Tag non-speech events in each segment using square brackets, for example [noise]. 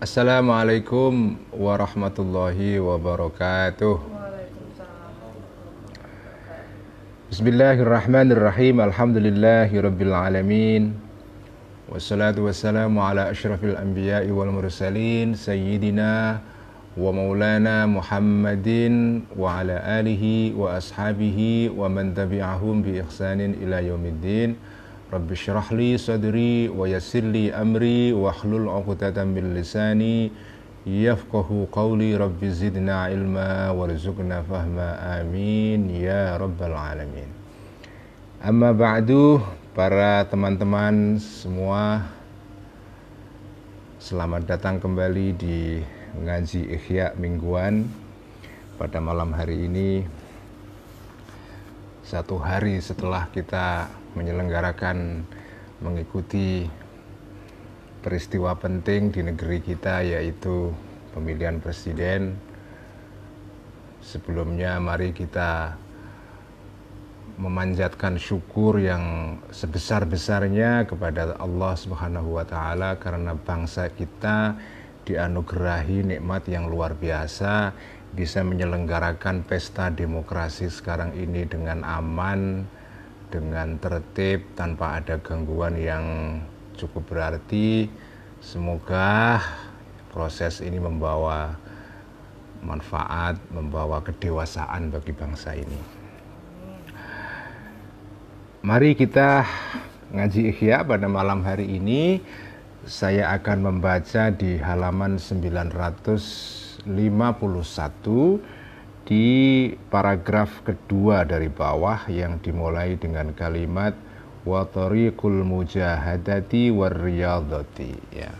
Assalamualaikum warahmatullahi wabarakatuh. Bismillahirrahmanirrahim. Alhamdulillahi rabbil alamin. Wassalatu wassalamu ala asyrafil anbiya'i wal mursalin sayyidina wa maulana Muhammadin wa ala alihi wa ashabihi wa man tabi'ahum bi ihsanin ila yaumiddin. Rabbi syrah li sadri wa yassir li amri wa hlul 'uqdatam min lisani yafqahu qawli rabbi zidna ilma warzuqna fahma. Amin. Ya rabbal alamin. Amma ba'du para teman-teman semua selamat datang kembali di ngaji ikhya mingguan. Pada malam hari ini satu hari setelah kita menyelenggarakan mengikuti peristiwa penting di negeri kita yaitu pemilihan presiden. Sebelumnya mari kita memanjatkan syukur yang sebesar-besarnya kepada Allah Subhanahu wa taala karena bangsa kita dianugerahi nikmat yang luar biasa bisa menyelenggarakan pesta demokrasi sekarang ini dengan aman, dengan tertib tanpa ada gangguan yang cukup berarti. Semoga proses ini membawa manfaat, membawa kedewasaan bagi bangsa ini. Mari kita ngaji Ikhya pada malam hari ini. Saya akan membaca di halaman 951 di paragraf kedua dari bawah yang dimulai dengan kalimat wa tariqul mujahadati warriyadati ya.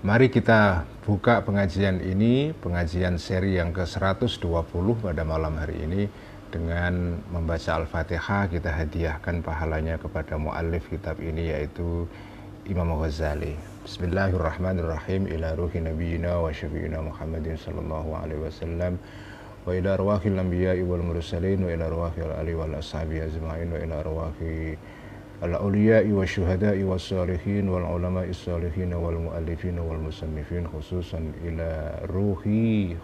Mari kita buka pengajian ini, pengajian seri yang ke-120 pada malam hari ini dengan membaca Al-Fatihah kita hadiahkan pahalanya kepada muallif kitab ini yaitu Imam Ghazali. بسم الله الرحمن الرحيم إلى روح نبينا وشفينا محمد صلى الله عليه وسلم وإلى أرواح الأنبياء والمرسلين وإلى أرواح الأهل والأصحاب أجمعين وإلى أرواح الأولياء والشهداء والصالحين والعلماء الصالحين والمؤلفين والمصنفين خصوصا إلى روح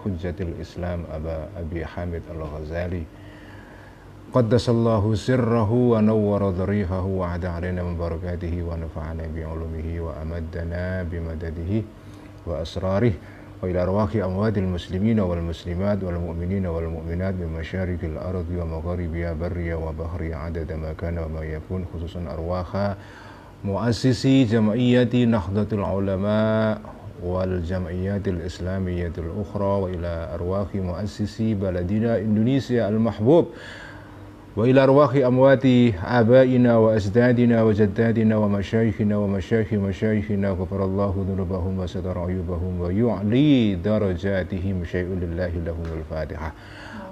حجة الإسلام أبا أبي حامد الغزالي قدس الله سره ونور ضريحه وعد علينا من بركاته ونفعنا بعلومه وأمدنا بمدده وأسراره وإلى أرواح أموات المسلمين والمسلمات والمؤمنين والمؤمنات من مشارق الأرض ومغاربها بريا وبحريا عدد ما كان وما يكون خصوصا أرواح مؤسسي جمعية نهضة العلماء والجمعيات الإسلامية الأخرى وإلى أرواح مؤسسي بلدنا إندونيسيا المحبوب. وإلى أرواح أموات آبائنا وأجدادنا وجدادنا ومشايخنا ومشايخ مشايخنا غفر الله ذنوبهم وستر عيوبهم ويعلي درجاتهم شيء لله لهم الفاتحة.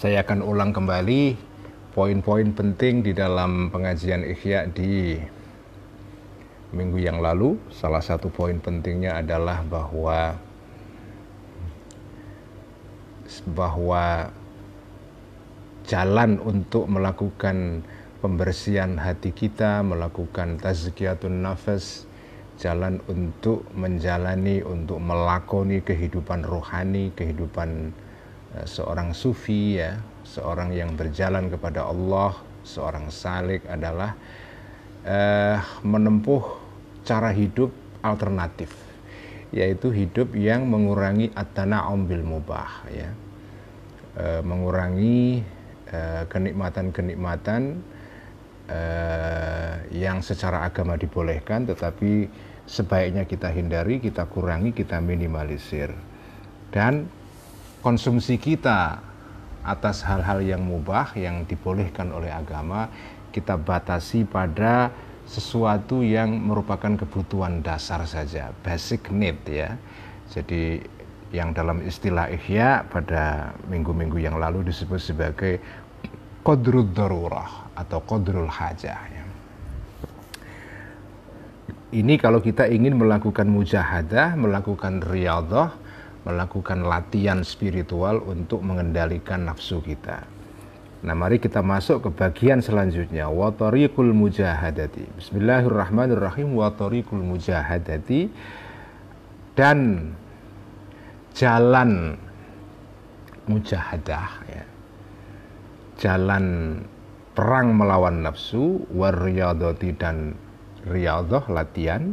Saya akan ulang kembali poin-poin penting di dalam pengajian Ikhya di minggu yang lalu. Salah satu poin pentingnya adalah bahwa bahwa jalan untuk melakukan pembersihan hati kita, melakukan tazkiyatun nafas, jalan untuk menjalani, untuk melakoni kehidupan rohani, kehidupan Eh, seorang sufi ya, seorang yang berjalan kepada Allah, seorang salik adalah uh, menempuh cara hidup alternatif, yaitu hidup yang mengurangi at-tana'um bil mubah ya. Uh, mengurangi kenikmatan-kenikmatan uh, yang secara agama dibolehkan tetapi sebaiknya kita hindari, kita kurangi, kita minimalisir. Dan konsumsi kita atas hal-hal yang mubah yang dibolehkan oleh agama kita batasi pada sesuatu yang merupakan kebutuhan dasar saja, basic need ya. Jadi yang dalam istilah ihya pada minggu-minggu yang lalu disebut sebagai qadrul darurah atau qadrul hajah ya. Ini kalau kita ingin melakukan mujahadah, melakukan riyadhah, melakukan latihan spiritual untuk mengendalikan nafsu kita. Nah, mari kita masuk ke bagian selanjutnya. Wa tariqul mujahadati. Bismillahirrahmanirrahim. Wa tariqul mujahadati dan jalan mujahadah ya. Jalan perang melawan nafsu wariyadati dan riyadhah latihan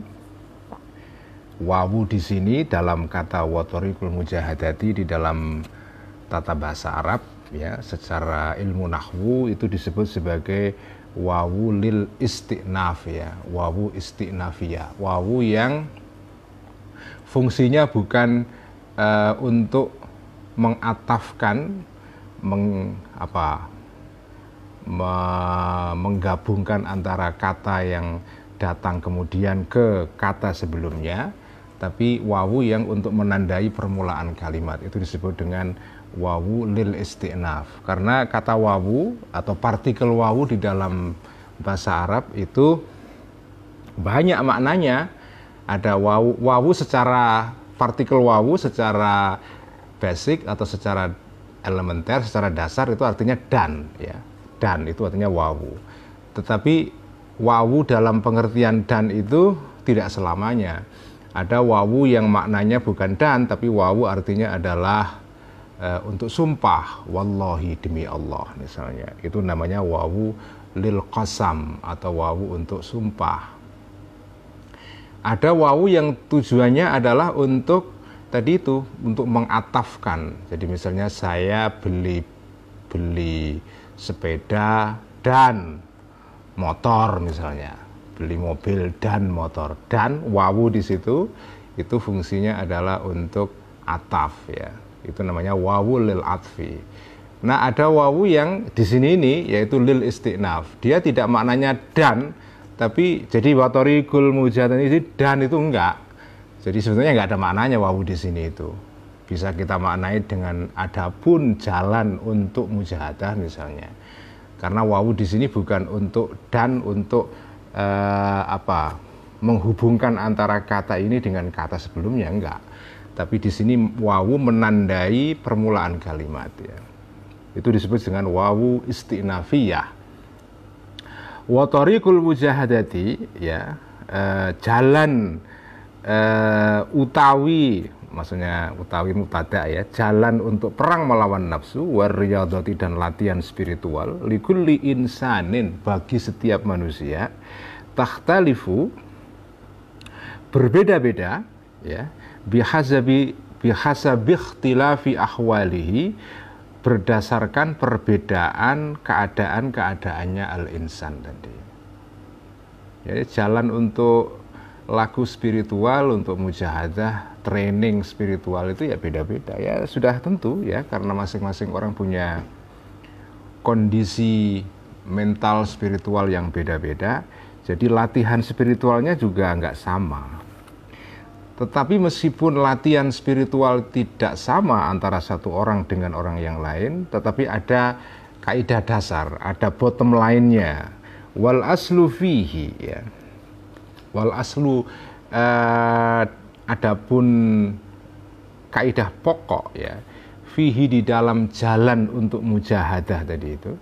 wawu di sini dalam kata watorikul mujahadati di dalam tata bahasa Arab ya secara ilmu nahwu itu disebut sebagai wawu lil istinaf ya wawu istinafiyah wawu yang fungsinya bukan uh, untuk mengatafkan meng, apa me, menggabungkan antara kata yang datang kemudian ke kata sebelumnya tapi wawu yang untuk menandai permulaan kalimat itu disebut dengan wawu lil istinaf. Karena kata wawu atau partikel wawu di dalam bahasa Arab itu banyak maknanya. Ada wawu wawu secara partikel wawu secara basic atau secara elementer secara dasar itu artinya dan ya. Dan itu artinya wawu. Tetapi wawu dalam pengertian dan itu tidak selamanya ada wawu yang maknanya bukan dan tapi wawu artinya adalah e, untuk sumpah. Wallahi demi Allah misalnya. Itu namanya wawu lil qasam atau wawu untuk sumpah. Ada wawu yang tujuannya adalah untuk tadi itu untuk mengatafkan. Jadi misalnya saya beli beli sepeda dan motor misalnya, beli mobil dan motor dan wawu di situ itu fungsinya adalah untuk ataf ya. Itu namanya wawu lil atfi. Nah, ada wawu yang di sini ini yaitu lil istinaf. Dia tidak maknanya dan tapi jadi watorikul mujahatan ini dan itu enggak. Jadi sebetulnya enggak ada maknanya wawu di sini itu. Bisa kita maknai dengan adapun jalan untuk mujahadah misalnya. Karena wawu di sini bukan untuk dan untuk eh, apa menghubungkan antara kata ini dengan kata sebelumnya enggak. Tapi di sini wawu menandai permulaan kalimat ya. Itu disebut dengan wawu istinafiyah watorikul mujahadati ya uh, jalan uh, utawi maksudnya utawi mutada ya jalan untuk perang melawan nafsu wariyadati dan latihan spiritual likulli insanin bagi setiap manusia takhtalifu berbeda-beda ya bihasabi bihasabi ikhtilafi ahwalihi berdasarkan perbedaan keadaan-keadaannya al-insan tadi. Jadi jalan untuk laku spiritual, untuk mujahadah, training spiritual itu ya beda-beda. Ya sudah tentu ya karena masing-masing orang punya kondisi mental spiritual yang beda-beda. Jadi latihan spiritualnya juga nggak sama. Tetapi meskipun latihan spiritual tidak sama antara satu orang dengan orang yang lain, tetapi ada kaidah dasar, ada bottom line-nya. Wal aslu fihi ya. Wal aslu uh, adapun kaidah pokok ya. Fihi di dalam jalan untuk mujahadah tadi itu.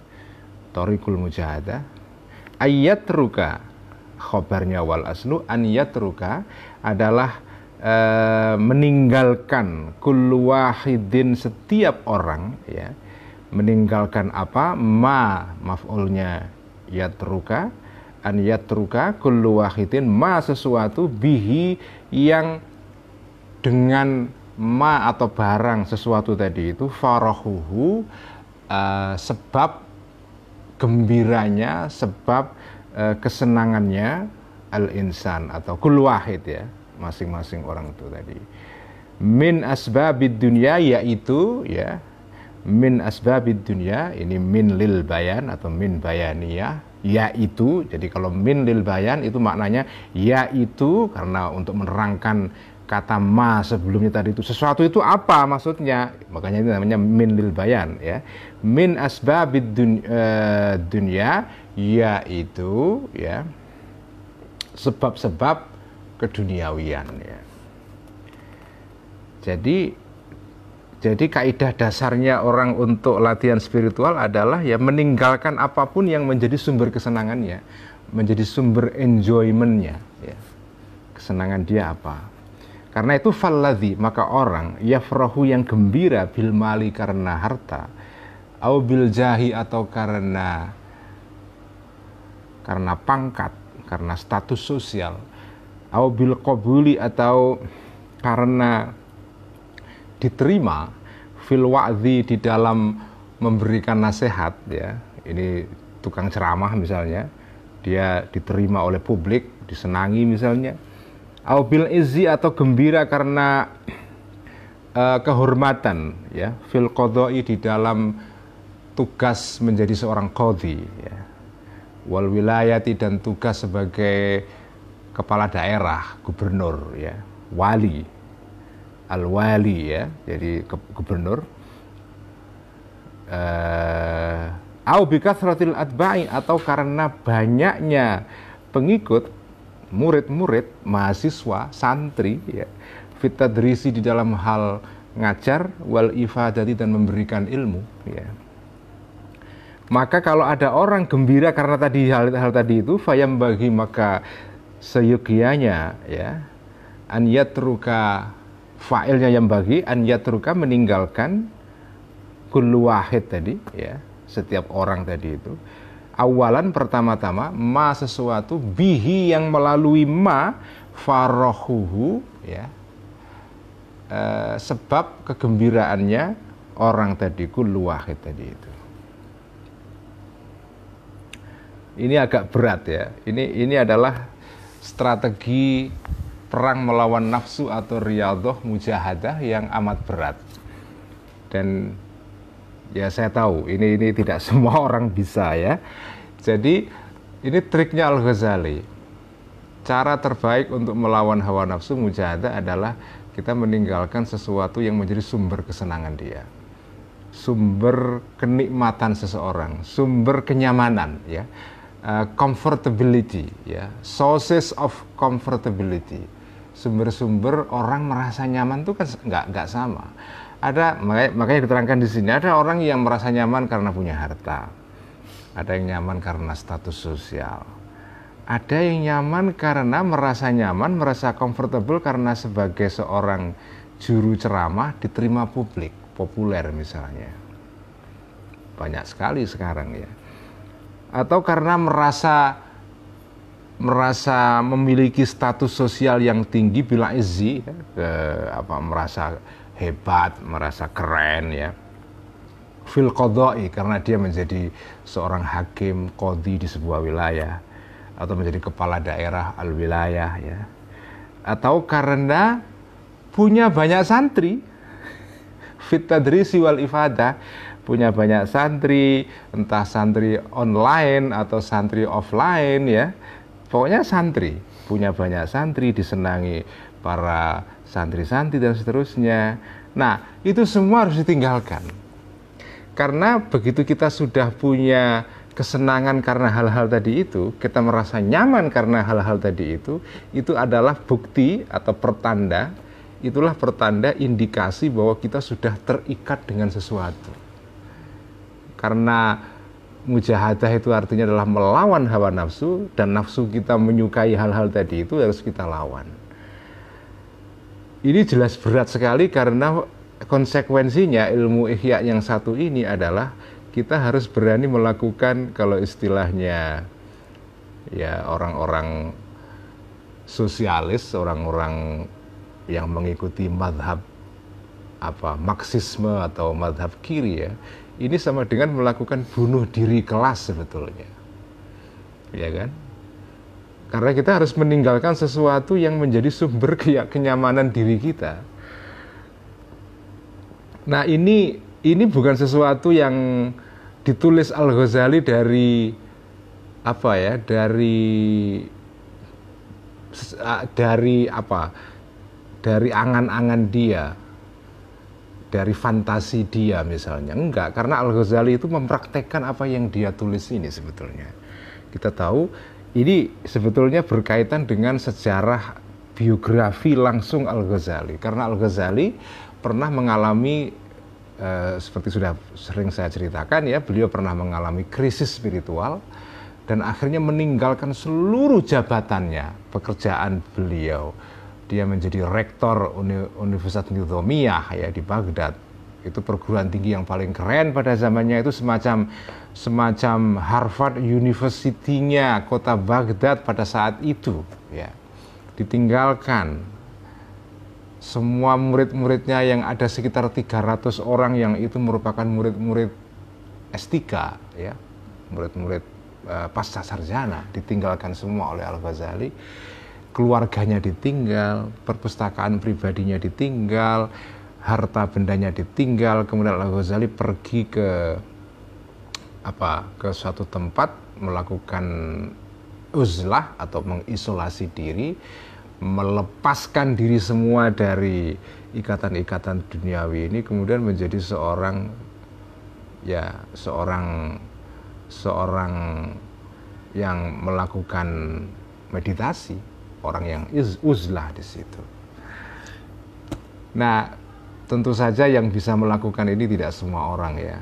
Torikul mujahadah. Ayat ruka khobarnya wal aslu an yatruka adalah Eh, meninggalkan kullu wahidin setiap orang ya. Meninggalkan apa? Ma maf'ulnya yatruka an yatruka kullu wahidin ma sesuatu bihi yang dengan ma atau barang sesuatu tadi itu farahuhu uh, sebab gembiranya sebab uh, kesenangannya al insan atau kul wahid ya masing-masing orang itu tadi. Min asbabid dunia yaitu ya min asbabid dunia ini min lil bayan atau min bayaniyah yaitu jadi kalau min lil bayan itu maknanya yaitu karena untuk menerangkan kata ma sebelumnya tadi itu. Sesuatu itu apa maksudnya? Makanya ini namanya min lil bayan ya. Min asbabid dun, uh, dunya yaitu ya sebab-sebab keduniawian ya jadi jadi kaidah dasarnya orang untuk latihan spiritual adalah ya meninggalkan apa pun yang menjadi sumber kesenangannya, menjadi sumber enjoymentnya. Ya. Kesenangan dia apa? Karena itu falladhi, maka orang yafrahu yang gembira bil mali karena harta, au bil jahi atau karena karena pangkat, karena status sosial, au bil qabuli atau karena diterima fil wa'zi di dalam memberikan nasihat ya. Ini tukang ceramah misalnya dia diterima oleh publik disenangi misalnya. Bil izzi atau gembira karena uh, kehormatan ya fil qodoi di dalam tugas menjadi seorang qadhi ya wal wilayati dan tugas sebagai kepala daerah gubernur ya wali al-wali ya, jadi gubernur. Uh, au bikasratil atba'i atau karena banyaknya pengikut murid-murid, mahasiswa, santri ya, fitadrisi di dalam hal ngajar wal ifadati dan memberikan ilmu ya. Maka kalau ada orang gembira karena tadi hal-hal tadi itu fayam bagi maka seyogianya ya an yatruka fa'ilnya yang bagi an yatruka meninggalkan kullu wahid tadi ya setiap orang tadi itu. Awalan pertama-tama ma sesuatu bihi yang melalui ma farohuhu ya e, sebab kegembiraannya orang tadi kullu wahid tadi itu ini agak berat ya. Ini ini adalah strategi perang melawan nafsu atau riadoh mujahadah yang amat berat. Dan ya saya tahu ini ini tidak [laughs] semua orang bisa ya. Jadi ini triknya Al Ghazali cara terbaik untuk melawan hawa nafsu mujahadah adalah kita meninggalkan sesuatu yang menjadi sumber kesenangan dia. Sumber kenikmatan seseorang sumber kenyamanan ya uh, comfortability ya sources of comfortability sumber-sumber orang merasa nyaman itu kan nggak nggak sama. Ada makanya, makanya diterangkan di sini ada orang yang merasa nyaman karena punya harta, ada yang nyaman karena status sosial, ada yang nyaman karena merasa nyaman, merasa comfortable karena sebagai seorang juru ceramah diterima publik, populer misalnya. Banyak sekali sekarang ya. Atau karena merasa merasa memiliki status sosial yang tinggi bila izzi ya, ke, apa merasa hebat, merasa keren ya. Fil qadai karena dia menjadi seorang hakim qadi di sebuah wilayah atau menjadi kepala daerah al wilayah ya. Atau karena punya banyak santri fit tadrisi wal ifadah punya banyak santri entah santri online atau santri offline ya. Pokoknya santri punya banyak santri disenangi para santri-santri dan seterusnya. Nah itu semua harus ditinggalkan. Karena begitu kita sudah punya kesenangan karena hal-hal tadi itu kita merasa nyaman karena hal-hal tadi itu itu adalah bukti atau pertanda itulah pertanda indikasi bahwa kita sudah terikat dengan sesuatu karena mujahadah itu artinya adalah melawan hawa nafsu dan nafsu kita menyukai hal-hal tadi itu harus kita lawan. Ini jelas berat sekali karena konsekuensinya ilmu ihya yang satu ini adalah kita harus berani melakukan kalau istilahnya ya orang-orang sosialis, orang-orang yang mengikuti madhab apa marxisme atau madhab kiri ya ini sama dengan melakukan bunuh diri kelas sebetulnya. Ya kan? Karena kita harus meninggalkan sesuatu yang menjadi sumber [laughs] kenyamanan diri kita. Nah, ini ini bukan sesuatu yang ditulis Al-Ghazali dari apa ya dari dari apa dari angan-angan dia dari fantasi dia misalnya. Enggak karena Al Ghazali itu mempraktekkan apa yang dia tulis ini sebetulnya. Kita tahu ini sebetulnya berkaitan dengan sejarah biografi langsung Al Ghazali. Karena Al Ghazali pernah mengalami eh, seperti sudah sering saya ceritakan ya beliau pernah mengalami krisis spiritual dan akhirnya meninggalkan seluruh jabatannya, pekerjaan beliau. Dia menjadi rektor Universitas Nizamiyah ya di Baghdad. Itu perguruan tinggi yang paling keren pada zamannya itu semacam semacam Harvard University-nya kota Baghdad pada saat itu ya. Ditinggalkan semua murid-muridnya yang ada sekitar 300 orang yang itu merupakan murid-murid S3 ya. Murid-murid uh, pasca sarjana ditinggalkan semua oleh Al Ghazali keluarganya ditinggal perpustakaan pribadinya ditinggal harta bendanya ditinggal kemudian Al Ghazali pergi ke apa ke suatu tempat melakukan uzlah atau mengisolasi diri melepaskan diri semua dari ikatan-ikatan duniawi ini kemudian menjadi seorang ya seorang seorang yang melakukan meditasi, orang yang uzlah di situ. Nah, tentu saja yang bisa melakukan ini tidak semua orang ya.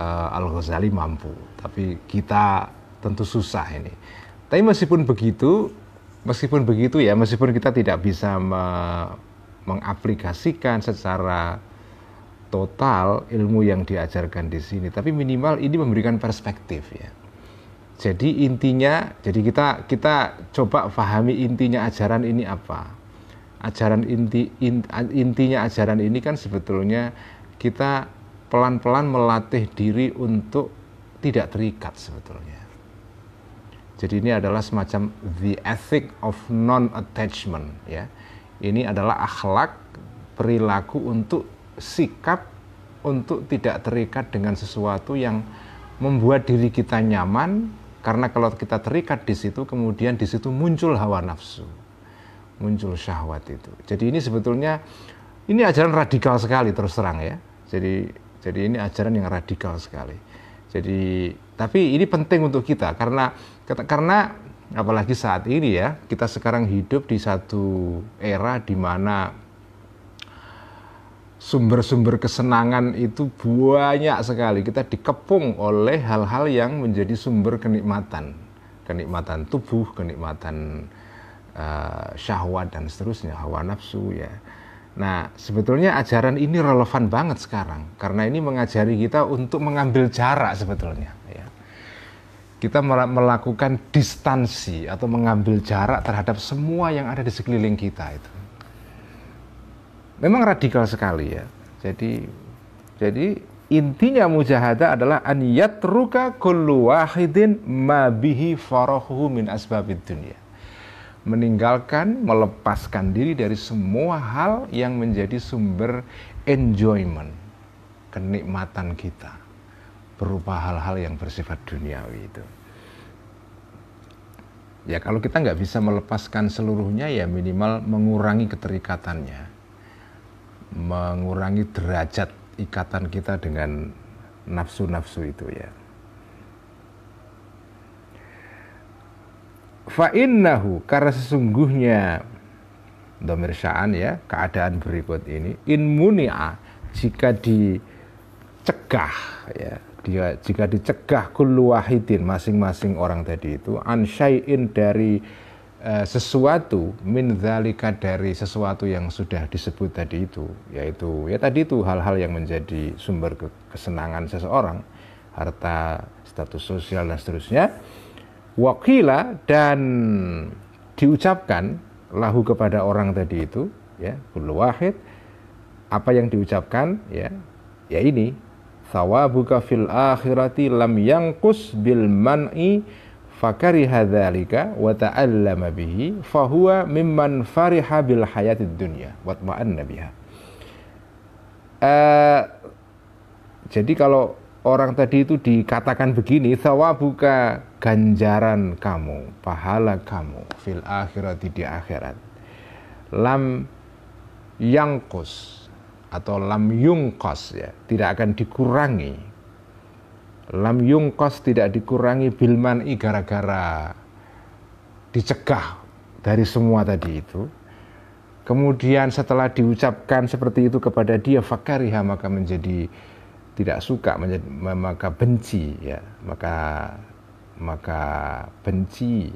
Uh, Al Ghazali mampu, tapi kita tentu susah ini. Tapi meskipun begitu, meskipun begitu ya, meskipun kita tidak bisa me mengaplikasikan secara total ilmu yang diajarkan di sini, tapi minimal ini memberikan perspektif ya. Jadi intinya, jadi kita kita coba pahami intinya ajaran ini apa. Ajaran inti in, intinya ajaran ini kan sebetulnya kita pelan-pelan melatih diri untuk tidak terikat sebetulnya. Jadi ini adalah semacam the ethic of non attachment ya. Ini adalah akhlak perilaku untuk sikap untuk tidak terikat dengan sesuatu yang membuat diri kita nyaman karena kalau kita terikat di situ kemudian di situ muncul hawa nafsu muncul syahwat itu. Jadi ini sebetulnya ini ajaran radikal sekali terus terang ya. Jadi jadi ini ajaran yang radikal sekali. Jadi tapi ini penting untuk kita karena karena apalagi saat ini ya kita sekarang hidup di satu era di mana sumber-sumber kesenangan itu banyak sekali. Kita dikepung oleh hal-hal yang menjadi sumber kenikmatan, kenikmatan tubuh, kenikmatan uh, syahwat dan seterusnya, hawa nafsu ya. Nah, sebetulnya ajaran ini relevan banget sekarang karena ini mengajari kita untuk mengambil jarak sebetulnya. Ya. Kita melakukan distansi atau mengambil jarak terhadap semua yang ada di sekeliling kita itu memang radikal sekali ya. Jadi jadi intinya mujahadah adalah an yatruka kullu wahidin ma bihi farahu min asbabid dunia. Meninggalkan, melepaskan diri dari semua hal yang menjadi sumber enjoyment, kenikmatan kita berupa hal-hal yang bersifat duniawi itu. Ya kalau kita nggak bisa melepaskan seluruhnya ya minimal mengurangi keterikatannya mengurangi derajat ikatan kita dengan nafsu-nafsu itu ya. Fa'innahu karena sesungguhnya domir sya'an ya keadaan berikut ini in munia jika dicegah ya dia jika dicegah kullu wahidin masing-masing orang tadi itu an syai'in dari Eh, sesuatu min dzalika dari sesuatu yang sudah disebut tadi itu yaitu ya tadi itu hal-hal yang menjadi sumber kesenangan seseorang harta status sosial dan seterusnya. Wakila dan diucapkan lahu kepada orang tadi itu ya kullu wahid apa yang diucapkan ya ya ini sawabuka fil akhirati lam yangkus bil man'i fakari hadzalika wa ta'allama bihi fahuwa mimman fariha bil hayatid dunya wa tma'anna biha. Uh, jadi kalau orang tadi itu dikatakan begini, sawabuka ganjaran kamu, pahala kamu fil akhirat di akhirat. Lam yangkus atau lam yungkos ya, tidak akan dikurangi. Lam yungkos tidak dikurangi bilman i gara-gara dicegah dari semua tadi itu. Kemudian setelah diucapkan seperti itu kepada dia fakariha maka menjadi tidak suka menjadi, maka benci ya maka maka benci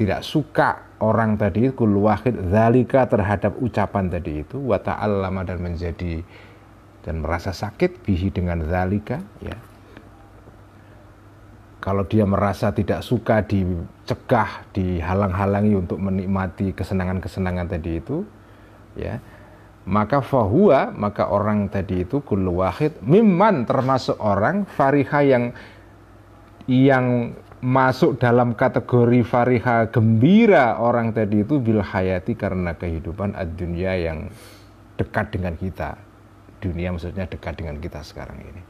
tidak suka orang tadi itu wahid zalika terhadap ucapan tadi itu wa ta'allama dan menjadi dan merasa sakit bihi dengan zalika ya kalau dia merasa tidak suka dicegah dihalang-halangi untuk menikmati kesenangan-kesenangan tadi itu ya maka fahuwa maka orang tadi itu kullu wahid mimman termasuk orang fariha yang yang masuk dalam kategori fariha gembira orang tadi itu bil hayati karena kehidupan ad-dunya yang dekat dengan kita. Dunia maksudnya dekat dengan kita sekarang ini.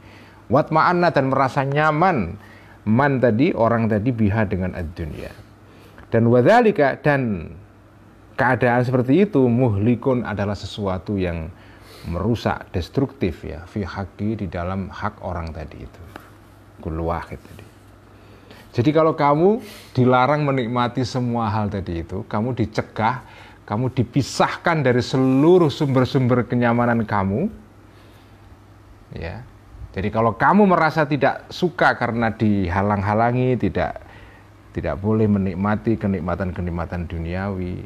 Wat ma'anna dan merasa nyaman man tadi orang tadi biha dengan ad-dunya dan wadhalika dan keadaan seperti itu muhlikun adalah sesuatu yang merusak, destruktif ya, fi haki di dalam hak orang tadi itu. Kullu tadi. Jadi kalau kamu dilarang menikmati semua hal tadi itu, kamu dicegah, kamu dipisahkan dari seluruh sumber-sumber kenyamanan kamu, ya. Jadi kalau kamu merasa tidak suka karena dihalang-halangi, tidak tidak boleh menikmati kenikmatan-kenikmatan duniawi,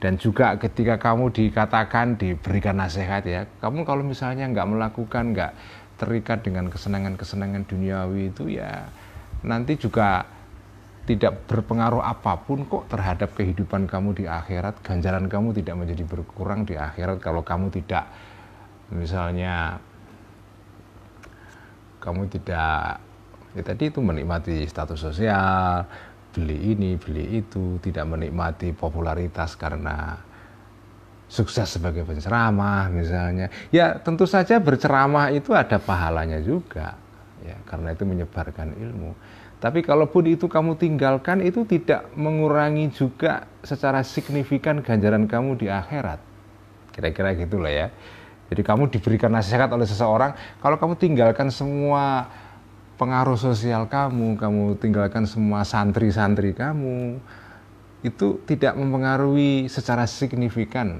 dan juga ketika kamu dikatakan diberikan nasihat ya kamu kalau misalnya nggak melakukan nggak terikat dengan kesenangan-kesenangan duniawi itu ya nanti juga tidak berpengaruh apa pun kok terhadap kehidupan kamu di akhirat. Ganjaran kamu tidak menjadi berkurang di akhirat kalau kamu tidak misalnya kamu tidak ya tadi itu menikmati status sosial beli ini, beli itu, tidak menikmati popularitas karena sukses sebagai penceramah misalnya. Ya tentu saja berceramah itu ada pahalanya juga, ya karena itu menyebarkan ilmu. Tapi kalaupun itu kamu tinggalkan itu tidak mengurangi juga secara signifikan ganjaran kamu di akhirat. Kira-kira gitulah ya. Jadi kamu diberikan nasihat oleh seseorang, kalau kamu tinggalkan semua pengaruh sosial kamu, kamu tinggalkan semua santri-santri kamu, itu tidak mempengaruhi secara signifikan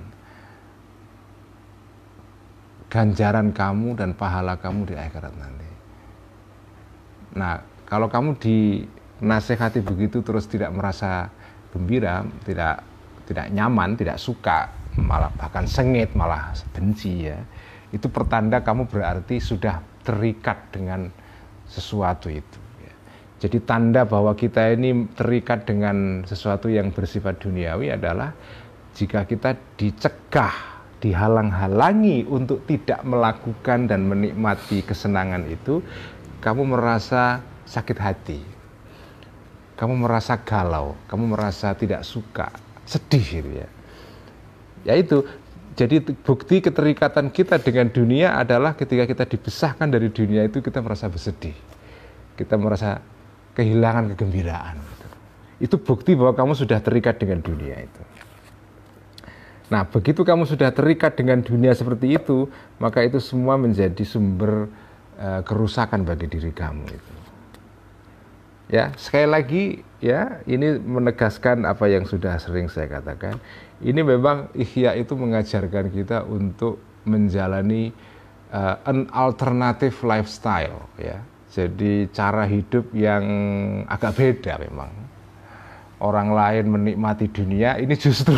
ganjaran kamu dan pahala kamu di akhirat nanti. Nah, kalau kamu dinasehati begitu terus tidak merasa gembira, tidak tidak nyaman, tidak suka, malah bahkan sengit, malah benci ya. Itu pertanda kamu berarti sudah terikat dengan sesuatu itu. Ya. Jadi tanda bahwa kita ini terikat dengan sesuatu yang bersifat duniawi adalah jika kita dicegah, dihalang-halangi untuk tidak melakukan dan menikmati kesenangan itu, kamu merasa sakit hati, kamu merasa galau, kamu merasa tidak suka, sedih gitu ya. Yaitu jadi bukti keterikatan kita dengan dunia adalah ketika kita dipisahkan dari dunia itu kita merasa bersedih. Kita merasa kehilangan kegembiraan. Itu bukti bahwa kamu sudah terikat dengan dunia itu. Nah, begitu kamu sudah terikat dengan dunia seperti itu, maka itu semua menjadi sumber uh, kerusakan bagi diri kamu itu. Ya, sekali lagi ya, ini menegaskan apa yang sudah sering saya katakan ini memang ihya itu mengajarkan kita untuk menjalani uh, an alternative lifestyle ya. Jadi cara hidup yang agak beda memang. Orang lain menikmati dunia, ini justru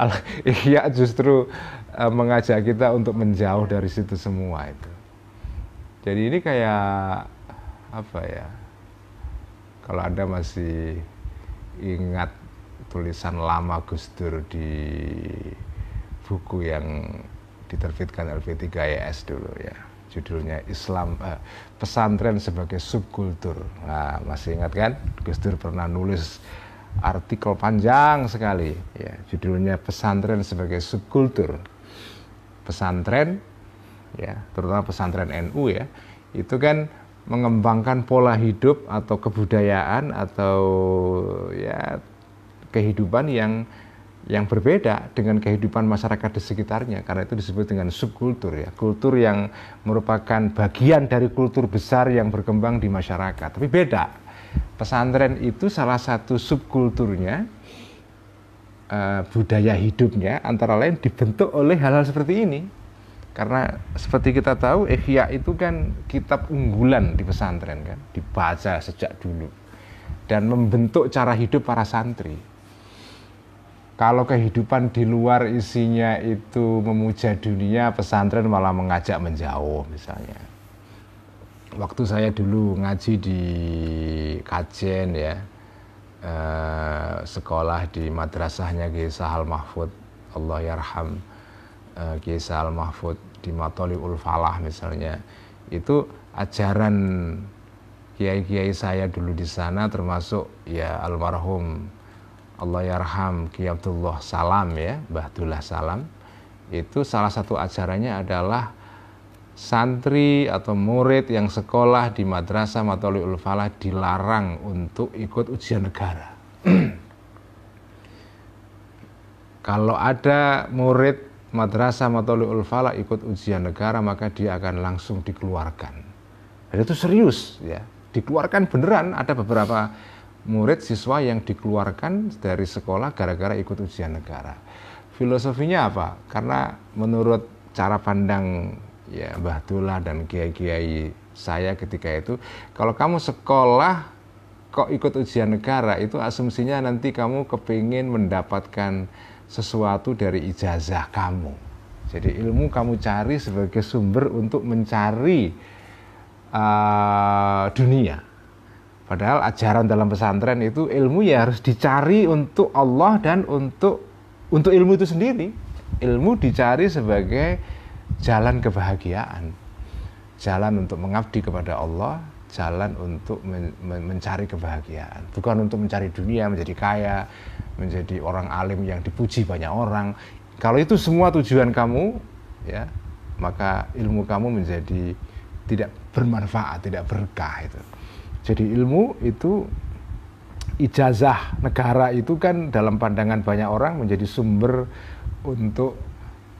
[laughs] ihya justru uh, mengajak kita untuk menjauh dari situ semua itu. Jadi ini kayak apa ya? Kalau Anda masih ingat tulisan lama Gus Dur di buku yang diterbitkan LP3IS dulu ya judulnya Islam eh, pesantren sebagai subkultur. Nah masih ingat kan? Gus Dur pernah nulis artikel panjang sekali ya judulnya pesantren sebagai subkultur. Pesantren ya terutama pesantren NU ya itu kan mengembangkan pola hidup atau kebudayaan atau ya kehidupan yang yang berbeda dengan kehidupan masyarakat di sekitarnya. Karena itu disebut dengan subkultur ya. Kultur yang merupakan bagian dari kultur besar yang berkembang di masyarakat. Tapi beda. Pesantren itu salah satu subkulturnya uh, budaya hidupnya antara lain dibentuk oleh hal-hal seperti ini karena seperti kita tahu Ihya itu kan kitab unggulan di pesantren kan dibaca sejak dulu. Dan membentuk cara hidup para santri. Kalau kehidupan di luar isinya itu memuja dunia, pesantren malah mengajak menjauh misalnya. Waktu saya dulu ngaji di Kajen ya, eh, sekolah di madrasahnya Kiai Sahal Mahfud, Allah yarham, eh, Kiai Sahal Mahfud di Matoliul Falah misalnya, itu ajaran kiai-kiai saya dulu di sana termasuk ya almarhum Allah yarham Ki Abdullah Salam ya, Bahdullah Salam. Itu salah satu ajarannya adalah santri atau murid yang sekolah di Madrasah Matoliul Falah dilarang untuk ikut ujian negara. [clears throat] Kalau ada murid Madrasah Matoliul Falah ikut ujian negara maka dia akan langsung dikeluarkan. Dan itu serius ya, dikeluarkan beneran ada beberapa murid siswa yang dikeluarkan dari sekolah gara-gara ikut ujian negara. Filosofinya apa? Karena menurut cara pandang ya Mbah Dullah dan kiai-kiai saya ketika itu, kalau kamu sekolah kok ikut ujian negara itu asumsinya nanti kamu kepingin mendapatkan sesuatu dari ijazah kamu. Jadi ilmu kamu cari sebagai sumber untuk mencari uh, dunia Padahal ajaran dalam pesantren itu ilmu ya harus dicari untuk Allah dan untuk untuk ilmu itu sendiri. Ilmu dicari sebagai jalan kebahagiaan. Jalan untuk mengabdi kepada Allah, jalan untuk men mencari kebahagiaan. Bukan untuk mencari dunia, menjadi kaya, menjadi orang alim yang dipuji banyak orang. Kalau itu semua tujuan kamu, ya, maka ilmu kamu menjadi tidak bermanfaat, tidak berkah itu. Jadi ilmu itu ijazah negara itu kan dalam pandangan banyak orang menjadi sumber untuk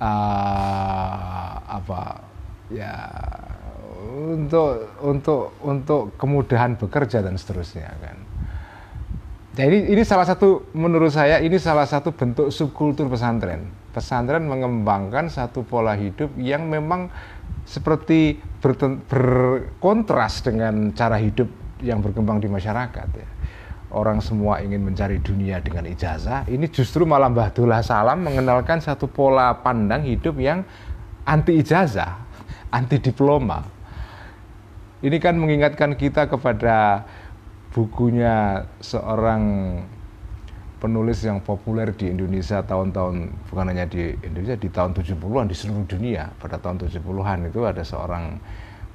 uh, apa ya untuk untuk untuk kemudahan bekerja dan seterusnya kan. Jadi ini salah satu menurut saya ini salah satu bentuk subkultur pesantren. Pesantren mengembangkan satu pola hidup yang memang seperti berkontras dengan cara hidup yang berkembang di masyarakat ya. Orang semua ingin mencari dunia dengan ijazah, ini justru malah Mbah Salam mengenalkan satu pola pandang hidup yang anti ijazah, anti diploma. Ini kan mengingatkan kita kepada bukunya seorang penulis yang populer di Indonesia tahun-tahun bukan hanya di Indonesia di tahun 70-an di seluruh dunia. Pada tahun 70-an itu ada seorang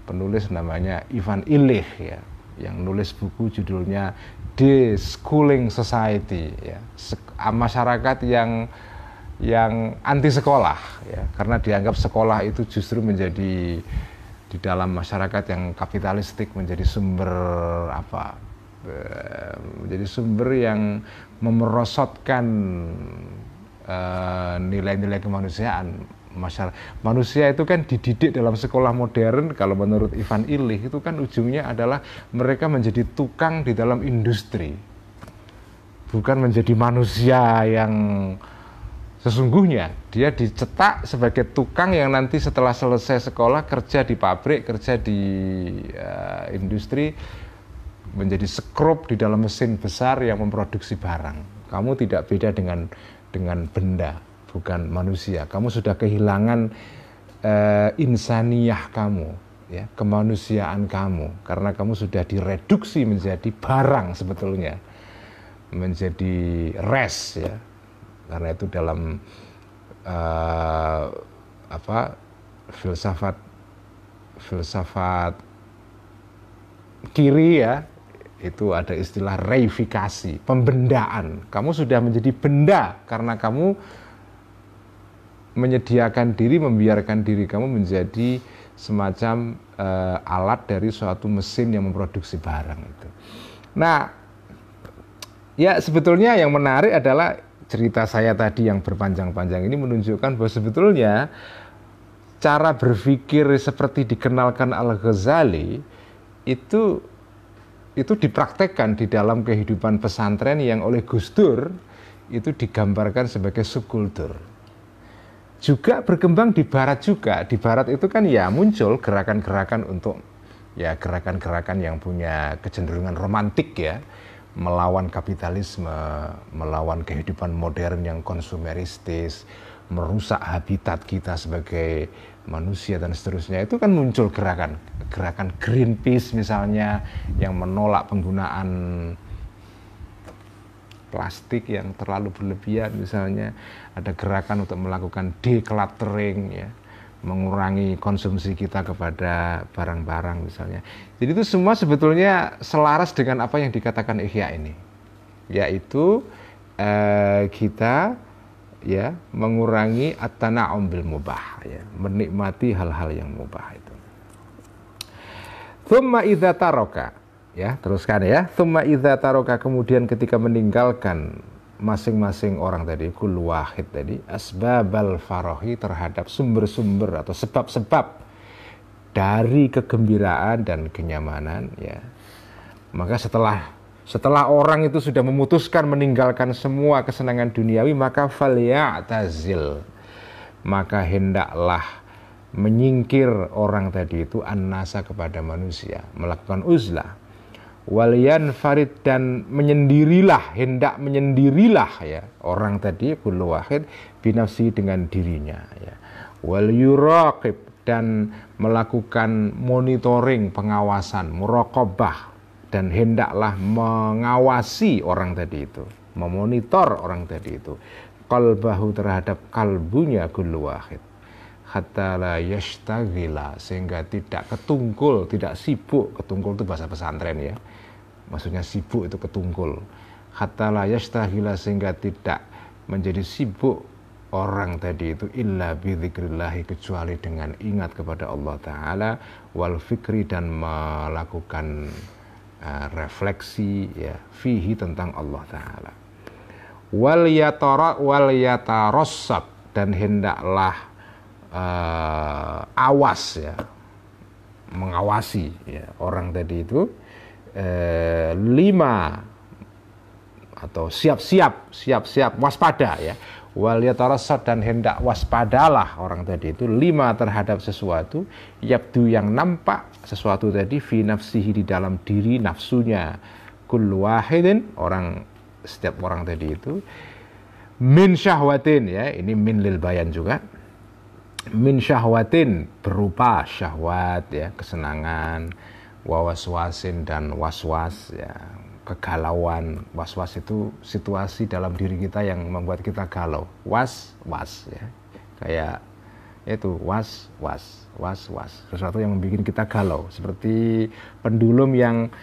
penulis namanya Ivan Illich ya yang nulis buku judulnya The Schooling Society ya. Masyarakat yang yang anti sekolah ya. Karena dianggap sekolah itu justru menjadi di dalam masyarakat yang kapitalistik menjadi sumber apa eh, menjadi sumber yang memerosotkan eh, nilai-nilai uh, kemanusiaan. Masyarakat manusia itu kan dididik dalam sekolah modern. Kalau menurut Ivan Illich itu kan ujungnya adalah mereka menjadi tukang di dalam industri. Bukan menjadi manusia yang sesungguhnya dia dicetak sebagai tukang yang nanti setelah selesai sekolah kerja di pabrik kerja di uh, industri menjadi sekrup di dalam mesin besar yang memproduksi barang kamu tidak beda dengan dengan benda bukan manusia. Kamu sudah kehilangan uh, insaniyah kamu, ya, kemanusiaan kamu karena kamu sudah direduksi menjadi barang sebetulnya. Menjadi res ya. Karena itu dalam uh, apa filsafat filsafat kiri ya itu ada istilah reifikasi, pembendaan. Kamu sudah menjadi benda karena kamu menyediakan diri, membiarkan diri kamu menjadi semacam uh, alat dari suatu mesin yang memproduksi barang itu. Nah, ya sebetulnya yang menarik adalah cerita saya tadi yang berpanjang-panjang ini menunjukkan bahwa sebetulnya cara berpikir seperti dikenalkan Al Ghazali itu itu dipraktekkan di dalam kehidupan pesantren yang oleh Gus Dur itu digambarkan sebagai subkultur juga berkembang di barat juga. Di barat itu kan ya muncul gerakan-gerakan untuk ya gerakan-gerakan yang punya kecenderungan romantik ya, melawan kapitalisme, melawan kehidupan modern yang konsumeristis, merusak habitat kita sebagai manusia dan seterusnya. Itu kan muncul gerakan gerakan Greenpeace misalnya yang menolak penggunaan plastik yang terlalu berlebihan misalnya ada gerakan untuk melakukan decluttering ya mengurangi konsumsi kita kepada barang-barang misalnya. Jadi itu semua sebetulnya selaras dengan apa yang dikatakan Ihya ini. Yaitu eh, kita ya mengurangi atana bil mubah ya menikmati hal-hal yang mubah itu. Thumma idza taroka Ya, teruskan ya. Thumma idza taroka kemudian ketika meninggalkan masing-masing orang tadi kul wahid tadi asbabal farohi terhadap sumber-sumber atau sebab-sebab dari kegembiraan dan kenyamanan ya. Maka setelah setelah orang itu sudah memutuskan meninggalkan semua kesenangan duniawi maka falyatazil maka hendaklah menyingkir orang tadi itu annasa kepada manusia melakukan uzlah walian farid dan menyendirilah hendak menyendirilah ya. Orang tadi kullu wahid binafsi dengan dirinya ya. Wal yuraqib dan melakukan monitoring pengawasan muraqabah dan hendaklah mengawasi orang tadi itu memonitor orang tadi itu kalbahu terhadap kalbunya kullu wahid hatta la yashtagila sehingga tidak ketungkul, tidak sibuk. Ketungkul itu bahasa pesantren ya. Maksudnya sibuk itu ketungkul. Hatta la yastahila sehingga tidak menjadi sibuk orang tadi itu illa bidzikrillahi kecuali dengan ingat kepada Allah taala wal fikri dan melakukan uh, refleksi ya fihi tentang Allah taala. Wal yatara dan hendaklah uh, awas ya mengawasi ya orang tadi itu eh, lima atau siap-siap, siap-siap waspada ya. Wal dan hendak waspadalah orang tadi itu. Lima terhadap sesuatu yabdu yang nampak sesuatu tadi fi nafsihi di dalam diri nafsunya. Kullu wahidin orang setiap orang tadi itu. Min syahwatin ya ini min lil bayan juga min syahwatin berupa syahwat ya kesenangan wawaswasin dan waswas ya. Kegalauan was-was itu situasi dalam diri kita yang membuat kita galau. Was was ya. Kayak itu was was was was sesuatu yang membuat kita galau. Seperti pendulum yang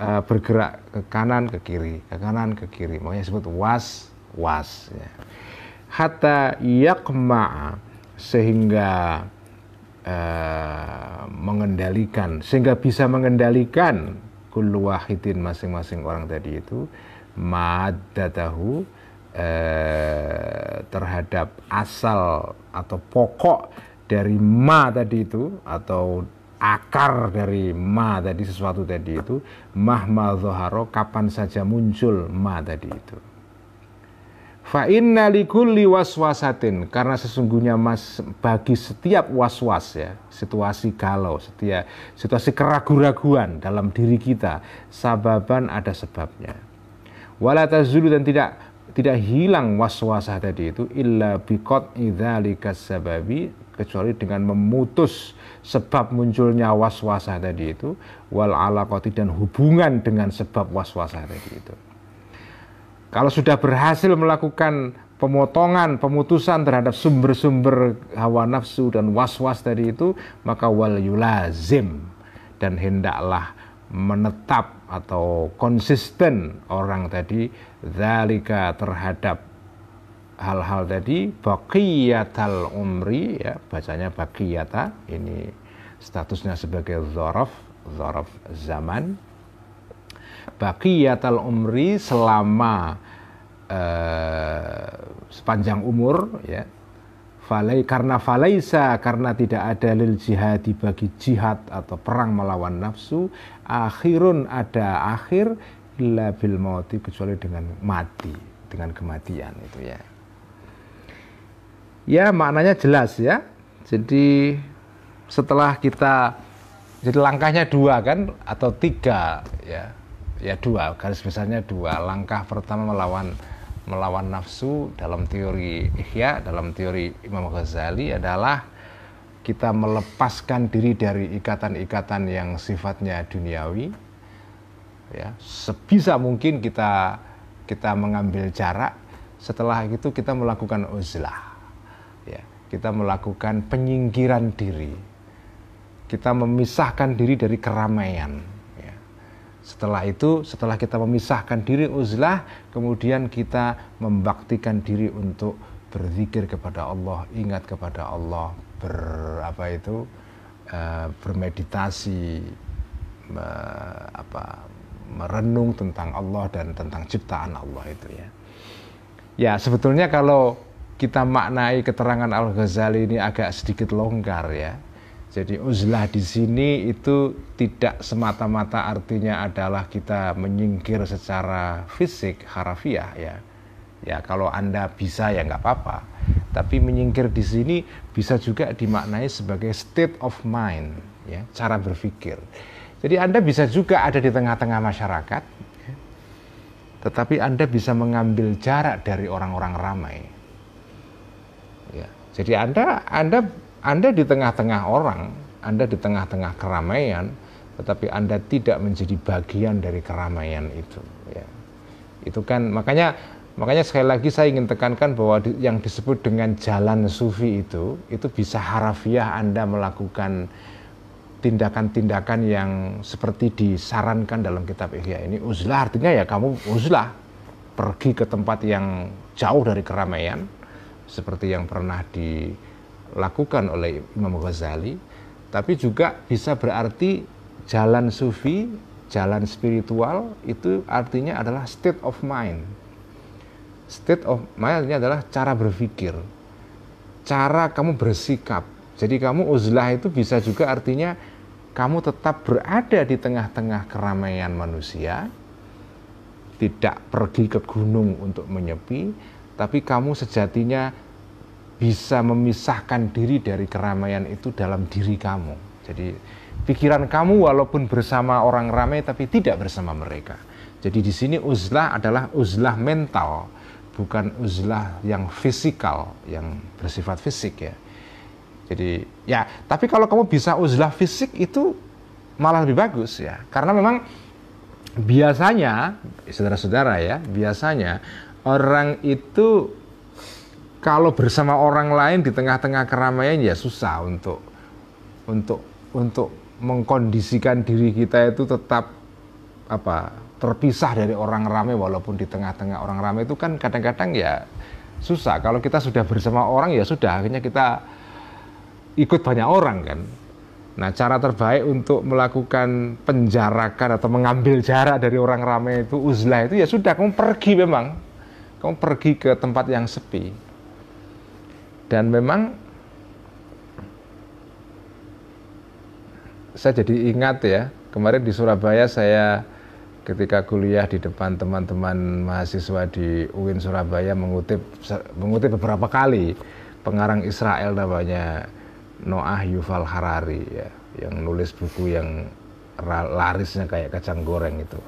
uh, bergerak ke kanan ke kiri ke kanan ke kiri. Makanya disebut was was ya. Hatta yakma sehingga uh, mengendalikan sehingga bisa mengendalikan kullu wahidin masing-masing orang tadi itu madatahu uh, terhadap asal atau pokok dari ma tadi itu atau akar dari ma tadi sesuatu tadi itu mahma zoharo kapan saja muncul ma tadi itu Fa inna likulli waswasatin. Karena sesungguhnya mas bagi setiap waswas ya situasi galau setiap situasi keraguan-raguan dalam diri kita sababan ada sebabnya. Wala tazulu dan tidak tidak hilang waswasah tadi itu illa biqat idzalika sababi kecuali dengan memutus sebab munculnya waswasah tadi itu wal alaqati dan hubungan dengan sebab waswasah tadi itu kalau sudah berhasil melakukan pemotongan, pemutusan terhadap sumber-sumber hawa nafsu dan was-was tadi itu, maka wal yulazim dan hendaklah menetap atau konsisten orang tadi zalika terhadap hal-hal tadi baqiyatal umri ya bacanya baqiyata ini statusnya sebagai zorof, zorof zaman. Baqiyatal umri selama uh, sepanjang umur ya. Falai, karena falaisa karena tidak ada lil jihad bagi jihad atau perang melawan nafsu akhirun ada akhir illa bil mauti kecuali dengan mati dengan kematian itu ya. Ya maknanya jelas ya. Jadi setelah kita jadi langkahnya dua kan atau tiga ya ya dua garis besarnya dua langkah pertama melawan melawan nafsu dalam teori Ihya, dalam teori Imam Ghazali adalah kita melepaskan diri dari ikatan-ikatan yang sifatnya duniawi. Ya, sebisa mungkin kita kita mengambil jarak. Setelah itu kita melakukan uzlah. Ya, kita melakukan penyingkiran diri. Kita memisahkan diri dari keramaian setelah itu, setelah kita memisahkan diri uzlah, kemudian kita membaktikan diri untuk berzikir kepada Allah, ingat kepada Allah, ber apa itu uh, bermeditasi, me, apa merenung tentang Allah dan tentang ciptaan Allah itu ya. Ya sebetulnya kalau kita maknai keterangan Al Ghazali ini agak sedikit longgar ya. Jadi uzlah di sini itu tidak semata-mata artinya adalah kita menyingkir secara fisik harafiah ya. Ya kalau anda bisa ya nggak apa-apa. Tapi menyingkir di sini bisa juga dimaknai sebagai state of mind, ya, cara berpikir. Jadi anda bisa juga ada di tengah-tengah masyarakat, ya, tetapi anda bisa mengambil jarak dari orang-orang ramai. Ya, jadi anda anda anda di tengah-tengah orang, Anda di tengah-tengah keramaian, tetapi Anda tidak menjadi bagian dari keramaian itu. Ya. Itu kan makanya makanya sekali lagi saya ingin tekankan bahwa di, yang disebut dengan jalan sufi itu itu bisa harafiah Anda melakukan tindakan-tindakan yang seperti disarankan dalam kitab Ihya ini uzlah artinya ya kamu uzlah pergi ke tempat yang jauh dari keramaian seperti yang pernah di dilakukan oleh Imam Ghazali, tapi juga bisa berarti jalan sufi, jalan spiritual itu artinya adalah state of mind. State of mind ini adalah cara berpikir, cara kamu bersikap. Jadi kamu uzlah itu bisa juga artinya kamu tetap berada di tengah-tengah keramaian manusia, tidak pergi ke gunung untuk menyepi, tapi kamu sejatinya bisa memisahkan diri dari keramaian itu dalam diri kamu. Jadi pikiran kamu walaupun bersama orang ramai tapi tidak bersama mereka. Jadi di sini uzlah adalah uzlah mental, bukan uzlah yang fisikal, yang bersifat fisik ya. Jadi ya, tapi kalau kamu bisa uzlah fisik itu malah lebih bagus ya. Karena memang biasanya saudara-saudara ya, biasanya orang itu kalau bersama orang lain di tengah-tengah keramaian ya susah untuk untuk untuk mengkondisikan diri kita itu tetap apa terpisah dari orang ramai. Walaupun di tengah-tengah orang ramai itu kan kadang-kadang ya susah. Kalau kita sudah bersama orang ya sudah akhirnya kita ikut banyak orang kan? Nah cara terbaik untuk melakukan penjarakan atau mengambil jarak dari orang ramai itu uzlah itu ya sudah kamu pergi memang. Kamu pergi ke tempat yang sepi dan memang saya jadi ingat ya kemarin di Surabaya saya ketika kuliah di depan teman-teman mahasiswa di UIN Surabaya mengutip mengutip beberapa kali pengarang Israel namanya Noah Yuval Harari ya yang nulis buku yang larisnya kayak kacang goreng itu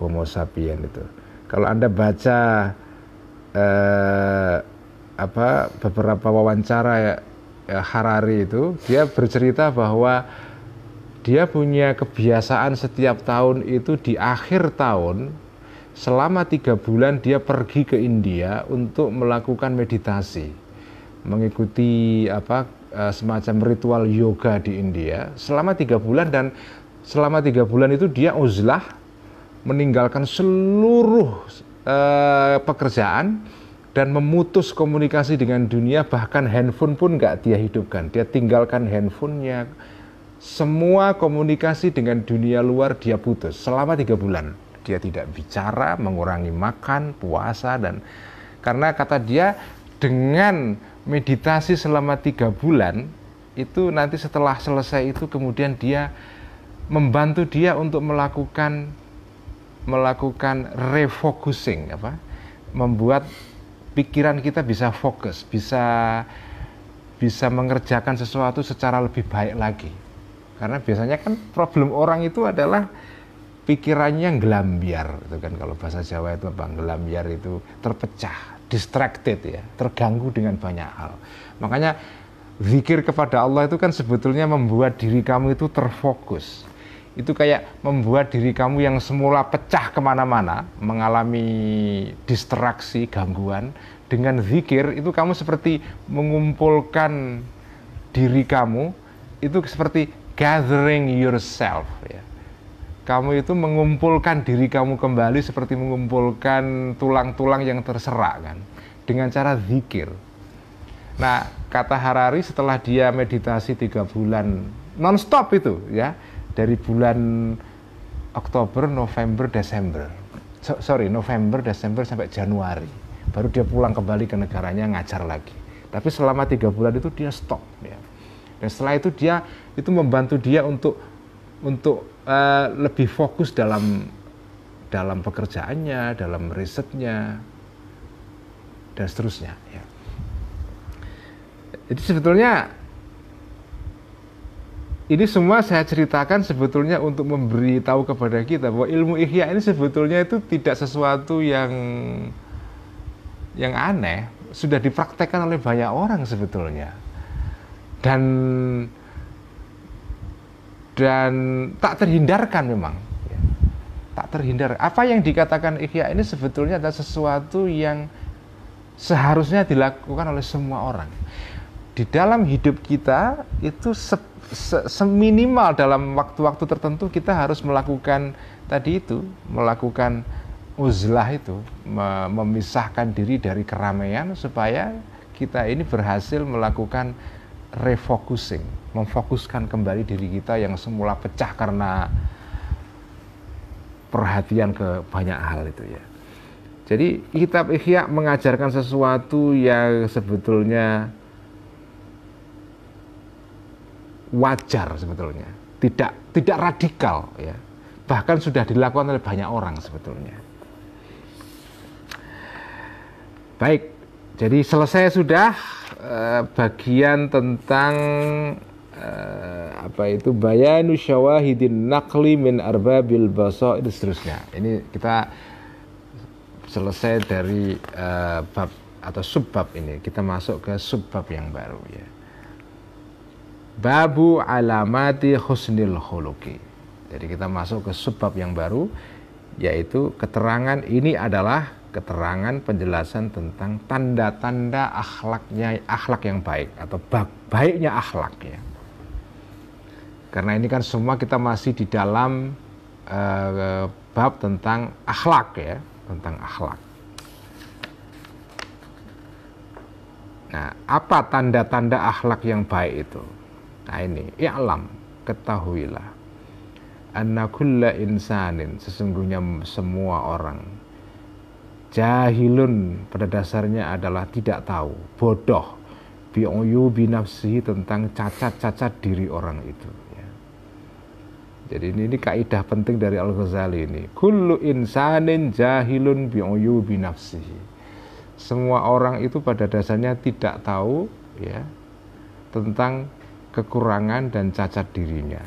Homo sapien itu. Kalau anda baca eh, apa beberapa wawancara ya, ya, Harari itu dia bercerita bahwa dia punya kebiasaan setiap tahun itu di akhir tahun selama tiga bulan dia pergi ke India untuk melakukan meditasi mengikuti apa eh, semacam ritual yoga di India. Selama tiga bulan dan selama tiga bulan itu dia uzlah meninggalkan seluruh uh, pekerjaan dan memutus komunikasi dengan dunia bahkan handphone pun nggak dia hidupkan. Dia tinggalkan handphonenya. Semua komunikasi dengan dunia luar dia putus. Selama tiga bulan. Dia tidak bicara, mengurangi makan, puasa dan karena kata dia dengan meditasi selama tiga bulan itu nanti setelah selesai itu kemudian dia membantu dia untuk melakukan melakukan refocusing apa? Membuat pikiran kita bisa fokus bisa bisa mengerjakan sesuatu secara lebih baik lagi. Karena biasanya kan problem orang itu adalah pikirannya gelambiar itu kan. Kalau bahasa Jawa itu apa? Gelambiar itu terpecah distracted ya terganggu dengan banyak hal. Makanya zikir kepada Allah itu kan sebetulnya membuat diri kamu itu terfokus itu kayak membuat diri kamu yang semula pecah ke mana-mana mengalami distraksi gangguan dengan zikir itu kamu seperti mengumpulkan diri kamu itu seperti gathering yourself ya. Kamu itu mengumpulkan diri kamu kembali seperti mengumpulkan tulang-tulang yang terserak kan dengan cara zikir. Nah, kata Harari setelah dia meditasi tiga bulan nonstop itu ya dari bulan Oktober, November, Desember. So, sorry, November, Desember sampai Januari. Baru dia pulang kembali ke negaranya ngajar lagi. Tapi selama tiga bulan itu dia stop ya dan setelah itu dia itu membantu dia untuk untuk uh, lebih fokus dalam dalam pekerjaannya, dalam risetnya dan seterusnya. Ya. Jadi sebetulnya ini semua saya ceritakan sebetulnya untuk memberitahu kepada kita bahwa ilmu ihya ini sebetulnya itu tidak sesuatu yang yang aneh, sudah dipraktekkan oleh banyak orang sebetulnya. Dan dan tak terhindarkan memang. Tak terhindar. Apa yang dikatakan ikhya ini sebetulnya adalah sesuatu yang seharusnya dilakukan oleh semua orang. Di dalam hidup kita itu se, se, seminimal dalam waktu-waktu tertentu kita harus melakukan tadi itu melakukan uzlah itu memisahkan diri dari keramaian supaya kita ini berhasil melakukan refocusing, memfokuskan kembali diri kita yang semula pecah karena perhatian ke banyak hal itu ya. Jadi kitab Ihya mengajarkan sesuatu yang sebetulnya wajar sebetulnya, tidak tidak radikal ya. Bahkan sudah dilakukan oleh banyak orang sebetulnya. Baik, jadi selesai sudah Eh, bagian tentang uh, apa itu bayanu syawahidin nakli min arbabil basair seterusnya. Ini kita selesai dari uh, bab atau subbab ini. Kita masuk ke subbab yang baru ya. Babu alamati husnil khuluqi. Jadi kita masuk ke subbab yang baru yaitu keterangan ini adalah keterangan penjelasan tentang tanda-tanda akhlaknya akhlak yang baik atau baiknya akhlak ya. Karena ini kan semua kita masih di dalam uh, bab tentang akhlak ya, tentang akhlak. Nah, apa tanda-tanda akhlak yang baik itu? Nah ini, i'lam, ketahuilah. Anna kulla insanin, sesungguhnya semua orang jahilun pada dasarnya adalah tidak tahu, bodoh, bi'uyu binafsihi tentang cacat-cacat diri orang itu. Ya. Jadi ini, ini kaidah penting dari Al-Ghazali ini. Kullu insanin jahilun bi'uyu binafsihi. Semua orang itu pada dasarnya tidak tahu ya tentang kekurangan dan cacat dirinya.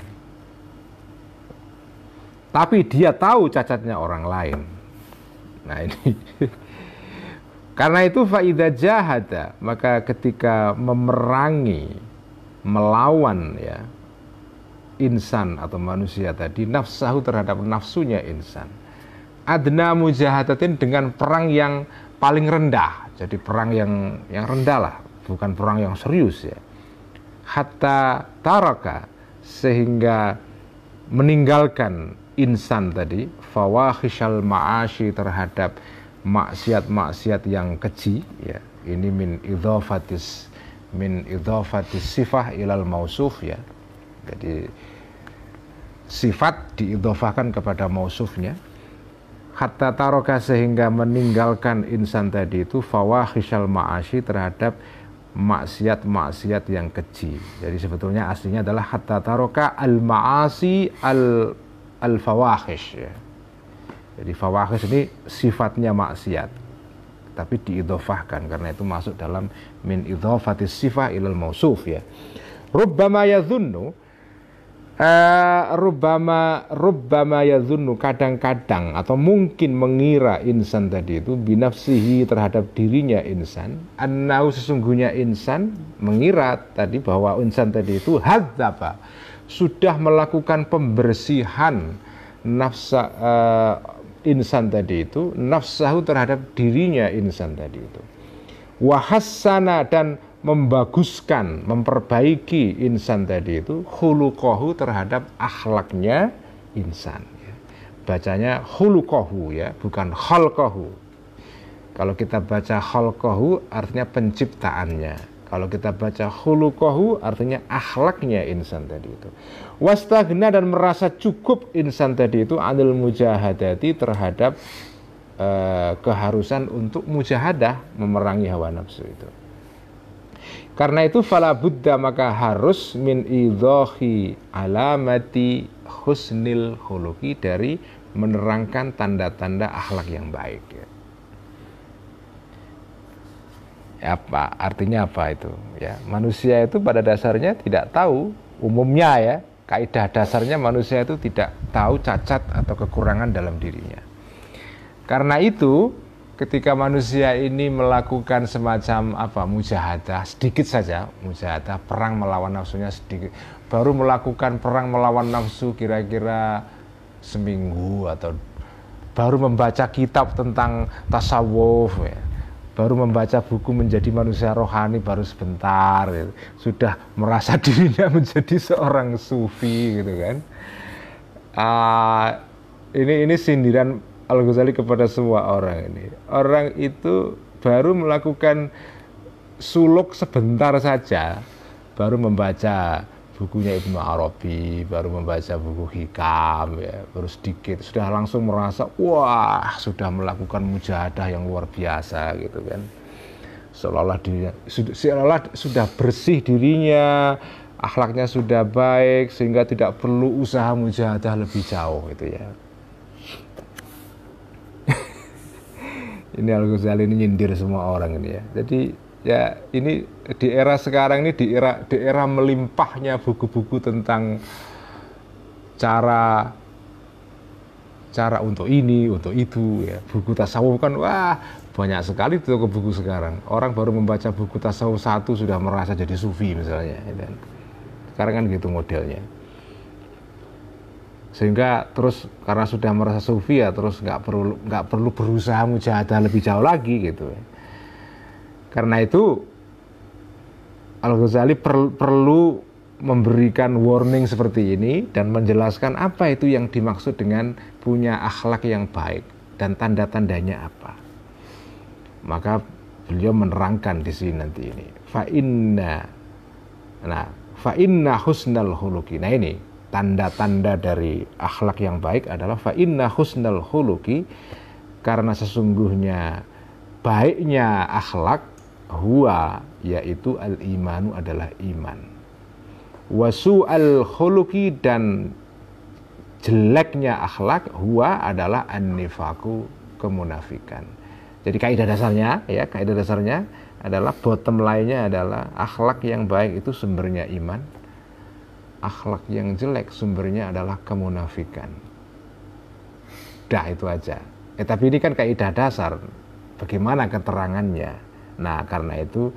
Tapi dia tahu cacatnya orang lain. Nah ini [laughs] karena itu faida jahada maka ketika memerangi melawan ya insan atau manusia tadi nafsahu terhadap nafsunya insan adna mujahadatin dengan perang yang paling rendah jadi perang yang yang rendah lah bukan perang yang serius ya hatta taraka sehingga meninggalkan insan tadi fawahishal ma'ashi terhadap maksiat-maksiat yang keji ya. Ini min idhafatis min idhafatis sifah ilal mausuf ya. Jadi sifat diidofahkan kepada mausufnya. Hatta taroka sehingga meninggalkan insan tadi itu fawahisal ma'asyi terhadap maksiat-maksiat yang keji. Jadi sebetulnya aslinya adalah hatta taroka al ma'asi al al fawahish ya. Jadi fawahish ini sifatnya maksiat tapi diidofahkan karena itu masuk dalam min idofatis sifah ilal mausuf ya. Rubbama yadhunnu Uh, rubbama rubbama yadhunnu kadang-kadang atau mungkin mengira insan tadi itu binafsihi terhadap dirinya insan. Annau sesungguhnya insan mengira tadi bahwa insan tadi itu hadzaba sudah melakukan pembersihan nafsa uh, insan tadi itu nafsahu terhadap dirinya insan tadi itu. Wahassana dan membaguskan, memperbaiki insan tadi itu hulukohu terhadap akhlaknya insan. Ya. Bacanya hulukohu ya, bukan holkohu. Kalau kita baca holkohu artinya penciptaannya. Kalau kita baca hulukohu artinya akhlaknya insan tadi itu. Wastagna dan merasa cukup insan tadi itu anil mujahadati terhadap uh, keharusan untuk mujahadah memerangi hawa nafsu itu. Karena itu fala buddha maka harus min idhohi alamati husnil khuluqi dari menerangkan tanda-tanda akhlak yang baik. Ya. Apa artinya apa itu? Ya, manusia itu pada dasarnya tidak tahu umumnya ya kaidah dasarnya manusia itu tidak tahu cacat atau kekurangan dalam dirinya. Karena itu ketika manusia ini melakukan semacam apa mujahadah sedikit saja mujahadah perang melawan nafsunya sedikit baru melakukan perang melawan nafsu kira-kira seminggu atau baru membaca kitab tentang tasawuf ya. baru membaca buku menjadi manusia rohani baru sebentar ya. sudah merasa [laughs] dirinya menjadi seorang sufi gitu kan uh, ini ini sindiran Al-Ghazali kepada semua orang ini. Orang itu baru melakukan suluk sebentar saja, baru membaca bukunya Ibnu Arabi, baru membaca buku Hikam, ya, baru sedikit, sudah langsung merasa, wah, sudah melakukan mujahadah yang luar biasa gitu kan. Seolah-olah seolah sudah bersih dirinya, akhlaknya sudah baik, sehingga tidak perlu usaha mujahadah lebih jauh gitu ya. Ini Al Ghazali ini nyindir semua orang ini ya. Jadi ya ini di era sekarang ini di era di era melimpahnya buku-buku tentang cara cara untuk ini, untuk itu ya. Buku tasawuf kan wah banyak sekali toko buku sekarang. Orang baru membaca buku tasawuf satu sudah merasa jadi sufi misalnya. Ya. Sekarang kan gitu modelnya sehingga terus karena sudah merasa sufi ya terus nggak perlu nggak perlu berusaha mujahadah lebih jauh lagi gitu. Karena itu Al Ghazali per, perlu memberikan warning seperti ini dan menjelaskan apa itu yang dimaksud dengan punya akhlak yang baik dan tanda-tandanya apa. Maka beliau menerangkan di sini nanti ini. Fa inna nah fa inna husnal huluki nah ini tanda-tanda dari akhlak yang baik adalah fa inna husnal khuluqi karena sesungguhnya baiknya akhlak huwa yaitu al imanu adalah iman. Wasu al khuluqi dan jeleknya akhlak huwa adalah an nifaku kemunafikan. Jadi kaidah dasarnya ya kaidah dasarnya adalah bottom lainnya adalah akhlak yang baik itu sumbernya iman akhlak yang jelek sumbernya adalah kemunafikan. Dah itu aja. Eh tapi ini kan kaidah dasar. Bagaimana keterangannya? Nah, karena itu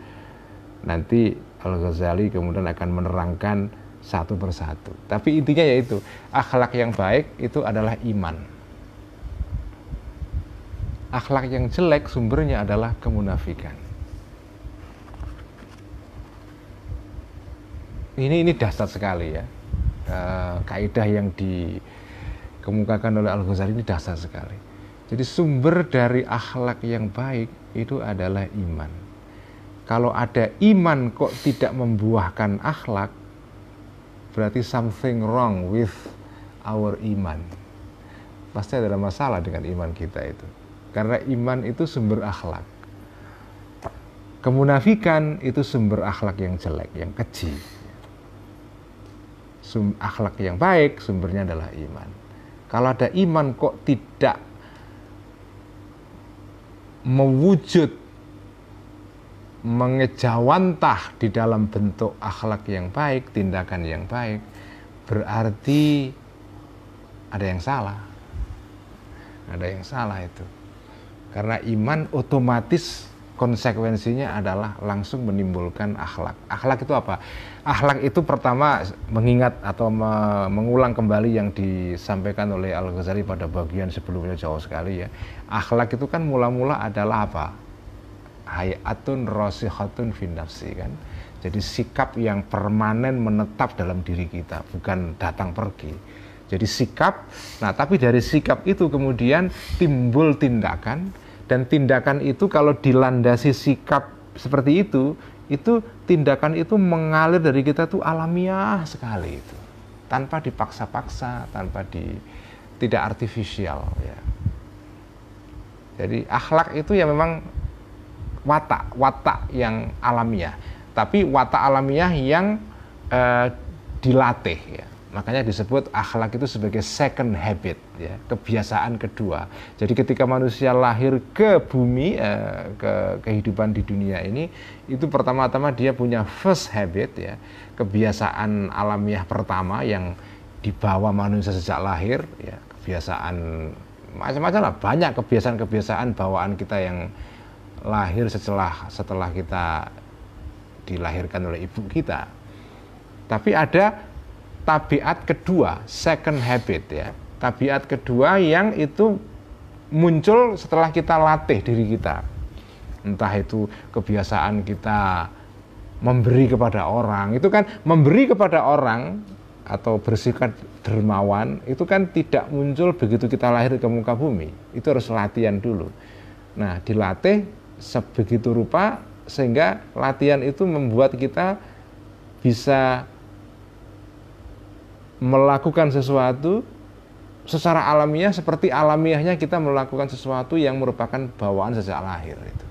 nanti Al-Ghazali kemudian akan menerangkan satu persatu. Tapi intinya yaitu akhlak yang baik itu adalah iman. Akhlak yang jelek sumbernya adalah kemunafikan. Ini ini dasar sekali ya uh, kaidah yang dikemukakan oleh Al Ghazali ini dasar sekali. Jadi sumber dari akhlak yang baik itu adalah iman. Kalau ada iman kok tidak membuahkan akhlak, berarti something wrong with our iman. Pasti ada masalah dengan iman kita itu. Karena iman itu sumber akhlak. Kemunafikan itu sumber akhlak yang jelek, yang keji. Akhlak yang baik sumbernya adalah iman. Kalau ada iman kok tidak mewujud mengejawantah di dalam bentuk akhlak yang baik, tindakan yang baik, berarti ada yang salah. Ada yang salah itu. Karena iman otomatis konsekuensinya adalah langsung menimbulkan akhlak. Akhlak itu apa? Akhlak itu pertama mengingat atau me mengulang kembali yang disampaikan oleh Al Ghazali pada bagian sebelumnya jauh sekali ya. Akhlak itu kan mula-mula adalah apa? Hayatun rosihatun finafsi kan. Jadi sikap yang permanen menetap dalam diri kita, bukan datang pergi. Jadi sikap, nah tapi dari sikap itu kemudian timbul tindakan, dan tindakan itu kalau dilandasi sikap seperti itu itu tindakan itu mengalir dari kita tuh alamiah sekali itu. Tanpa dipaksa-paksa tanpa di tidak artifisial ya. Jadi akhlak itu ya memang watak watak yang alamiah. Tapi watak alamiah yang uh, dilatih ya Makanya disebut akhlak itu sebagai second habit, ya, kebiasaan kedua. Jadi ketika manusia lahir ke bumi, eh, ke kehidupan di dunia ini, itu pertama-tama dia punya first habit, ya, kebiasaan alamiah pertama yang dibawa manusia sejak lahir, ya, kebiasaan macam-macam lah, banyak kebiasaan-kebiasaan bawaan kita yang lahir setelah setelah kita dilahirkan oleh ibu kita. Tapi ada tabiat kedua, second habit ya. Tabiat kedua yang itu muncul setelah kita latih diri kita. Entah itu kebiasaan kita memberi kepada orang, itu kan memberi kepada orang atau bersikap dermawan itu kan tidak muncul begitu kita lahir ke muka bumi. Itu harus latihan dulu. Nah, dilatih sebegitu rupa sehingga latihan itu membuat kita bisa melakukan sesuatu secara alamiah seperti alamiahnya kita melakukan sesuatu yang merupakan bawaan sejak lahir itu.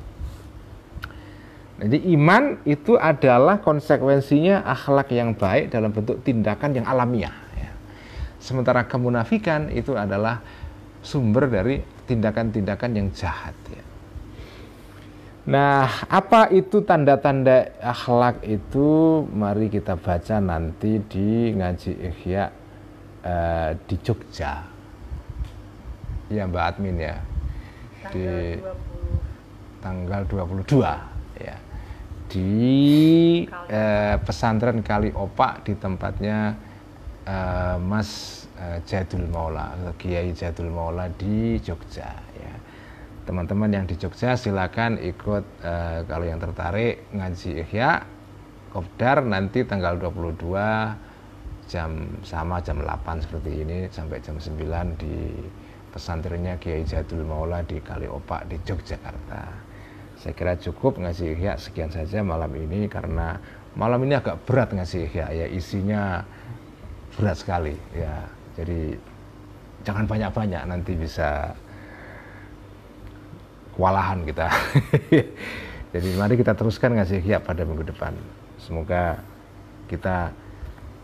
Jadi iman itu adalah konsekuensinya akhlak yang baik dalam bentuk tindakan yang alamiah. Ya. Sementara kemunafikan itu adalah sumber dari tindakan-tindakan yang jahat. Ya. Nah, apa itu tanda-tanda akhlak itu? Mari kita baca nanti di ngaji Ikhya uh, di Jogja. Ya Mbak Admin ya. Tanggal di 20. tanggal 22 ya. Di uh, pesantren Kali Opak di tempatnya uh, Mas uh, Jadul Maula, Kiai Jadul Maula di Jogja teman-teman yang di Jogja silakan ikut uh, kalau yang tertarik ngaji Ihya Kopdar nanti tanggal 22 jam sama jam 8 seperti ini sampai jam 9 di pesantrennya Kiai Jadul Maula di Kaliopak di Yogyakarta. Saya kira cukup ngaji Ihya sekian saja malam ini karena malam ini agak berat ngaji Ihya ya isinya berat sekali ya. Jadi jangan banyak-banyak nanti bisa kewalahan kita. [laughs] Jadi mari kita teruskan ngasih ya pada minggu depan. Semoga kita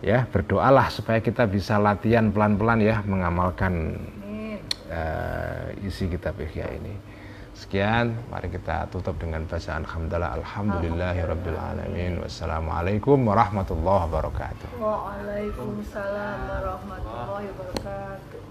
ya berdoalah supaya kita bisa latihan pelan-pelan ya mengamalkan uh, isi kitab Ihya ini. Sekian, mari kita tutup dengan bacaan alhamdulillah alhamdulillahirabbil alamin. Wassalamualaikum warahmatullahi wabarakatuh. Waalaikumsalam warahmatullahi wabarakatuh.